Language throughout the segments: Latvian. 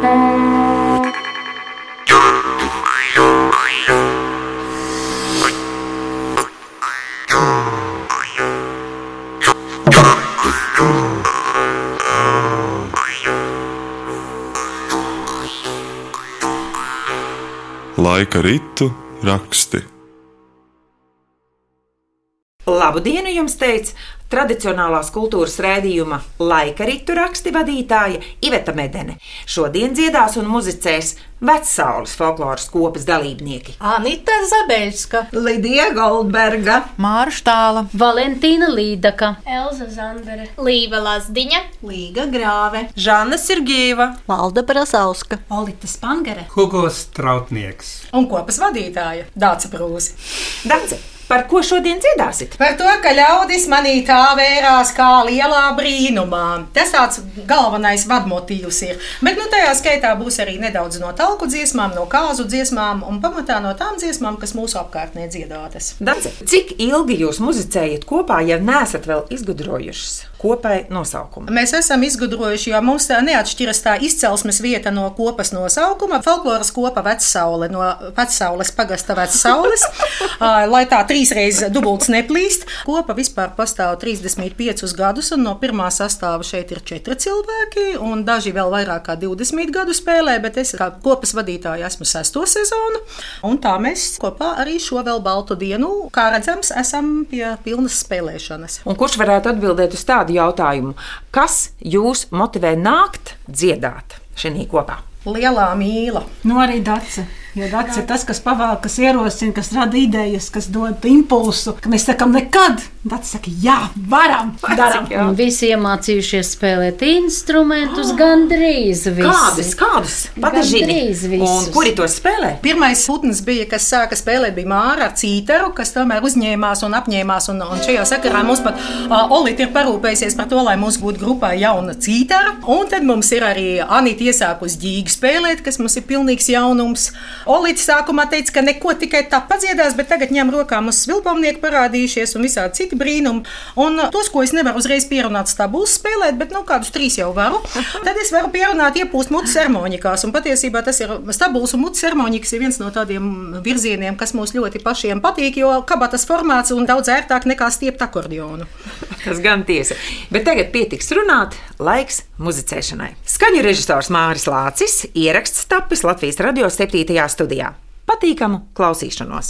Laika ritu raksti. Labu dienu jums teica tradicionālās kultūras rādījuma laika ritu raksti vadītāja Iveta Medene. Šodien dziedās un muzicēs Vecaules folkloras kopas dalībnieki. Anita Zabeļska, Lidija Goldberga, Māra Štāla, Valentīna Līdaka, Elza Zandere, Līva Lazdiņa, Līga Grāve, Žana Sirgieva, Valda Brasauska, Olita Spangere Hugo Strautnieks. un kopas vadītāja Dāca Prūsi. Dace. Par ko šodien dziedāsit? Par to, ka ļaudis manī tā vērās kā lielā brīnumā. Tas tāds galvenais vadmotīvs ir. Bet nu, tajā skaitā būs arī nedaudz no talku dziesmām, no kāzu dziesmām un pamatā no tām dziesmām, kas mūsu apkārtnē dziedātas. Dace, cik ilgi jūs muzicējat kopā, ja neesat vēl izgudrojušas kopai nosaukumu? Mēs esam izgudrojuši, jo mums neatšķiras tā izcelsmes vieta no kopas nosaukuma. Folkloras kopa vecsaule no vecsaules pagasta vecsaules, lai tā trīsreiz dubults neplīst. Kopa vispār pastāv 35 gadus, un no pirmā sastāva šeit ir četri cilvēki, un daži vēl vairāk kā 20 gadu spēlē, bet es kā kopas vadītāja esmu sesto sezonu, un tā mēs kopā arī šo vēl baltu dienu, kā redzams, esam pie pilnas spēlēšanas. Un kurš varētu atbildēt uz tādu jautājumu? Kas jūs motivē nākt dziedāt šajā kopā? Lielā mīla. nu arī Dace. Jo Dace ir tas, kas pavēl, kas ierosina, kas rada idejas, kas dod impulsu. Ka mēs sakām, nekad. Dace saka, jā, varam, darām. Visi iemācījušies spēlēt instrumentus gandrīz visi. Kādus, kādus? Visus. Un kuri to spēlē? Pirmais putns bija, kas sāka spēlēt, bija Māra ar Cītaru, kas tomēr uzņēmās un apņēmās. Un, un šajā sakarā mums pat uh, Olīte ir parūpējusies par to, lai mums būtu grupā jauna Cītara. Un tad mums ir arī Anita iesākusi ģīgi spēlēt, kas mums ir pilnīgs jaunums. Olīte sākumā teica, ka neko tikai tā padziedās, bet tagad ņem rokā mums vilpamnieki parādījušies un visādi citi brīnumi. Un uh, tos, ko es nevaru uzreiz pierunāt stabulus spēlēt, bet nu, kādus trīs jau varu, tad es varu pierunāt iepūst mutes harmonikās. Un patiesībā tas ir stabuls un mutes harmonikas ir viens no tādiem virzieniem, kas mums ļoti pašiem patīk, jo kabatas formāts un daudz ērtāk nekā stiept akordionu. Tas gan tiesa. Bet tagad pietiks runāt, laiks muzicēšanai. Skaņu režisors Māris Lācis, ieraksts tapis Latvijas radio 7. Studijā. Patīkamu klausīšanos!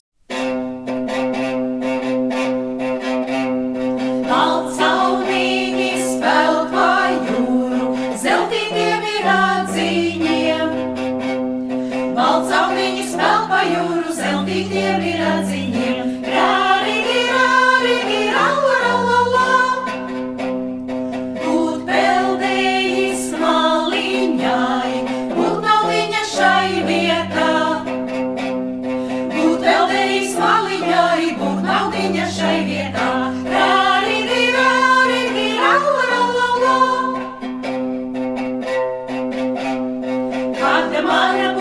Maya.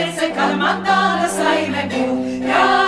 It's a Kalamata, the Saime Boo.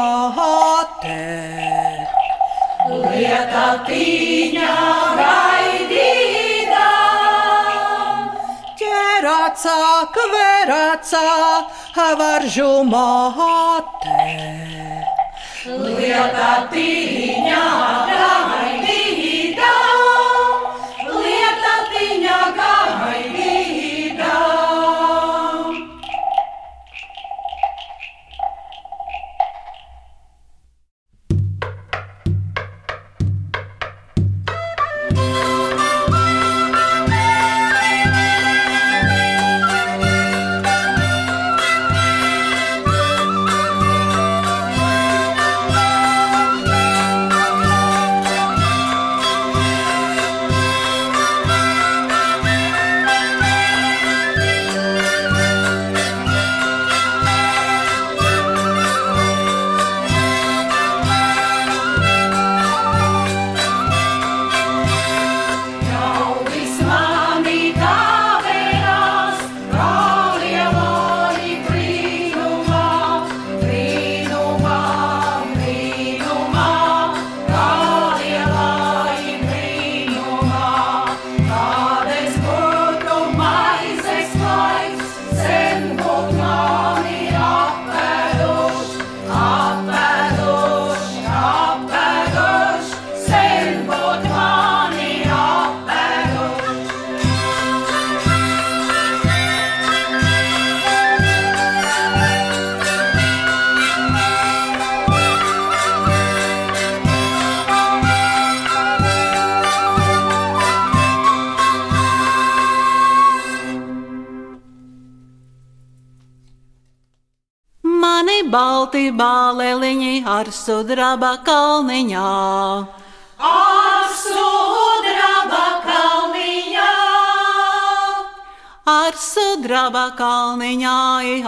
klāte. Lieta tīņā raidītā, ķerācā, kverācā, avaržu māte. Lieta tīņā raidītā. balti bāleliņi ar sudraba kalniņā. Ar sudraba kalniņā,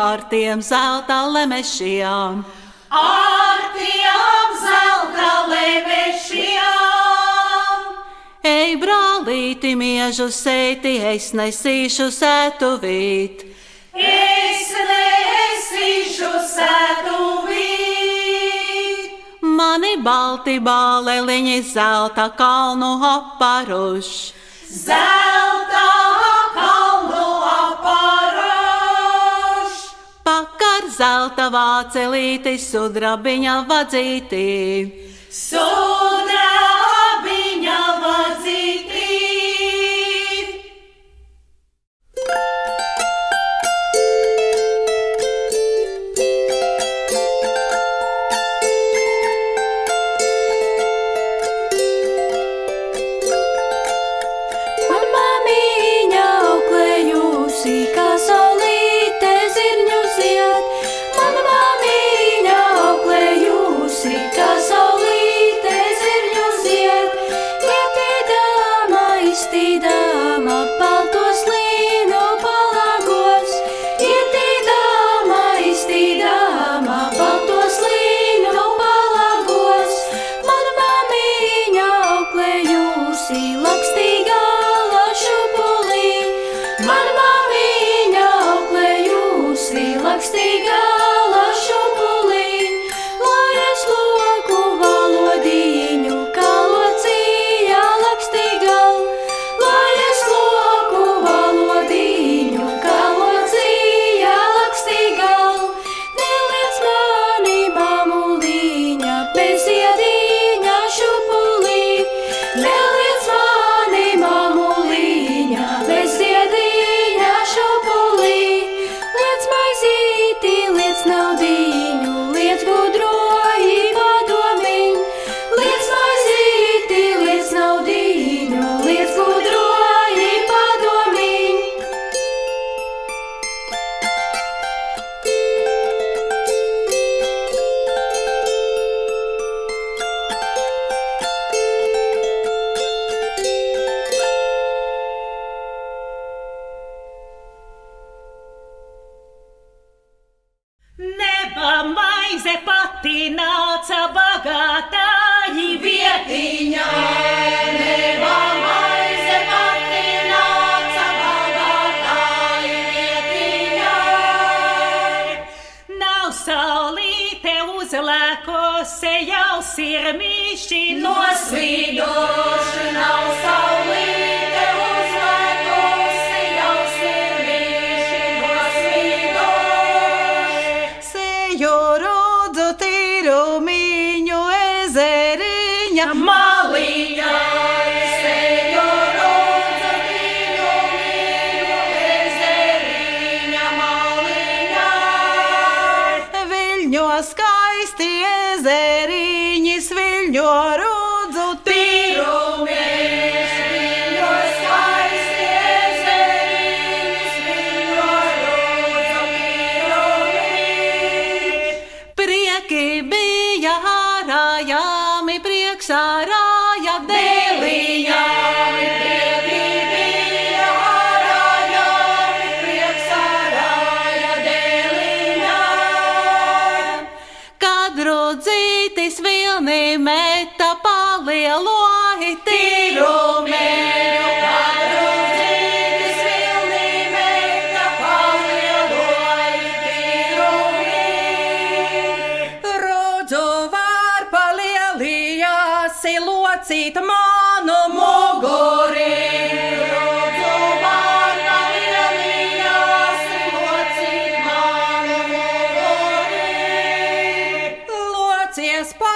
ar tiem zelta lemešiem, ar tiem zelta lemešiem. Ej, brālīti, miežu seiti, es nesīšu sētuvīt. Es nesīšu sētuvīt mani balti bāleliņi zelta kalnu aparuš. Zelta kalnu aparuš! Pakar zelta vācelīti sudrabiņa vadzītī. Sudrabiņa! rājami prieks, rāja dēliņai. resposta.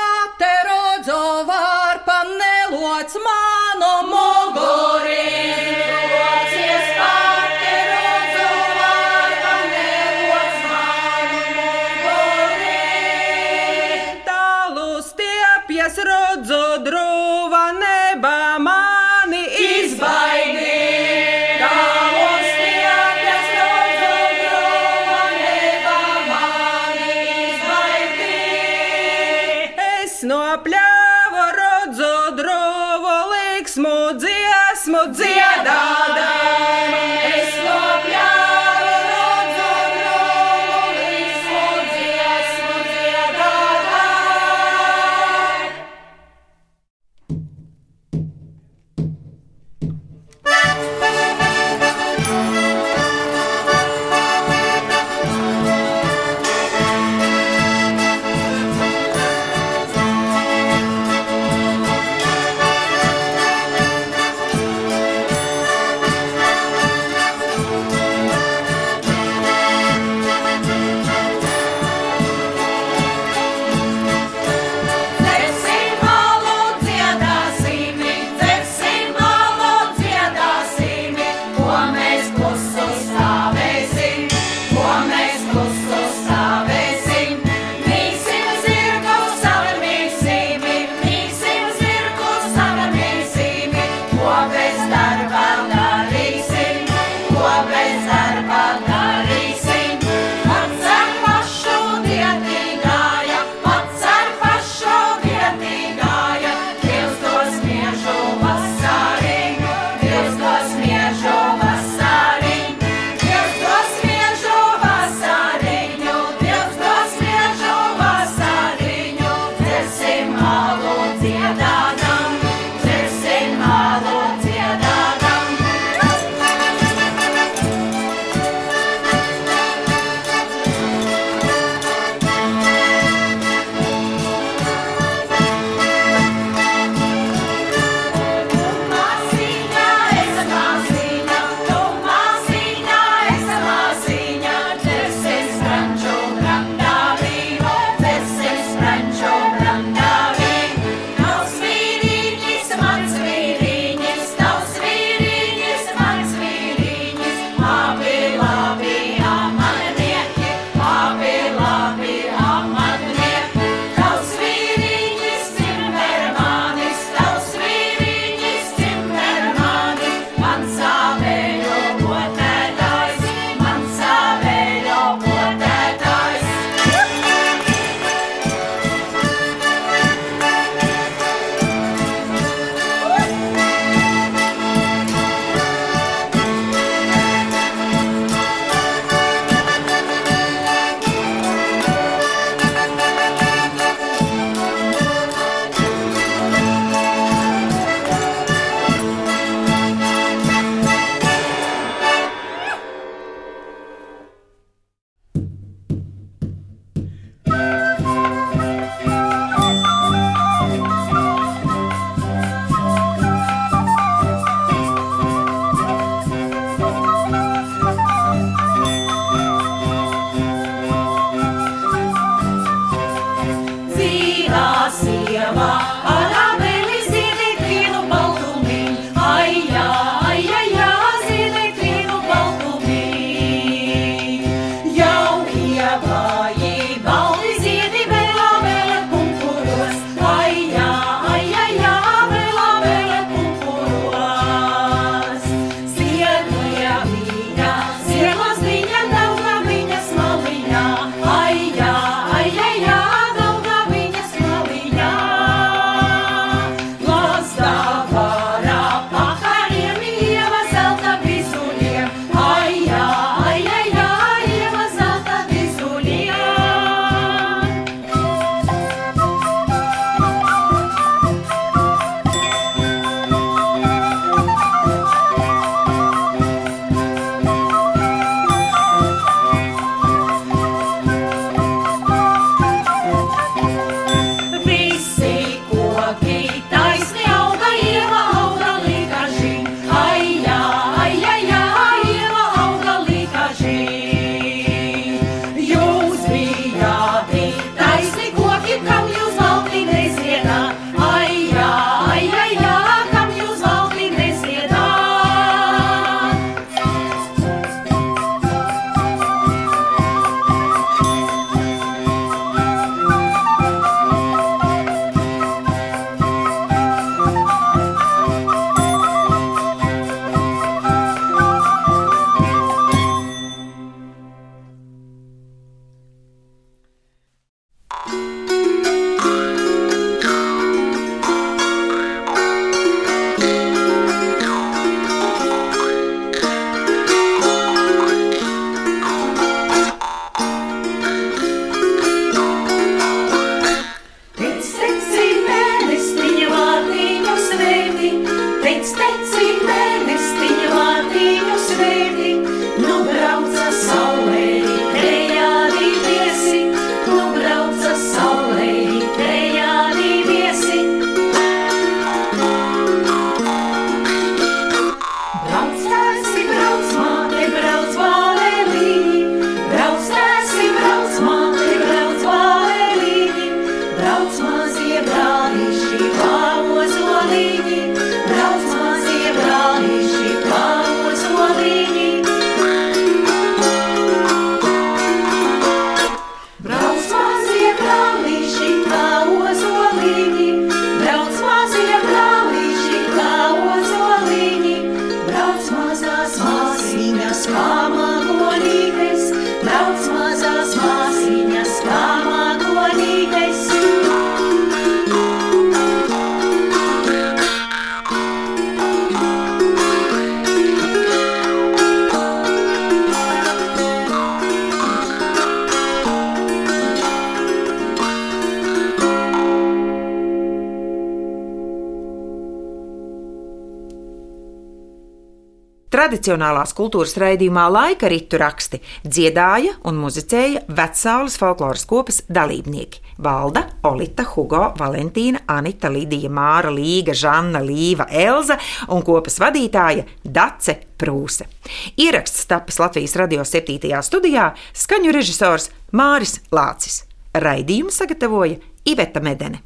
Tradicionālās kultūras raidījumā laika ritu raksti dziedāja un muzicēja Vecāles folkloras kopas dalībnieki - Valda, Olita, Hugo, Valentīna, Anita, Lidija, Māra, Līga, Žanna, Līva, Elza un kopas vadītāja Dace Prūse. Ieraksts tapis Latvijas radio 7. studijā, skaņu režisors Māris Lācis. Raidījumu sagatavoja Iveta Medene.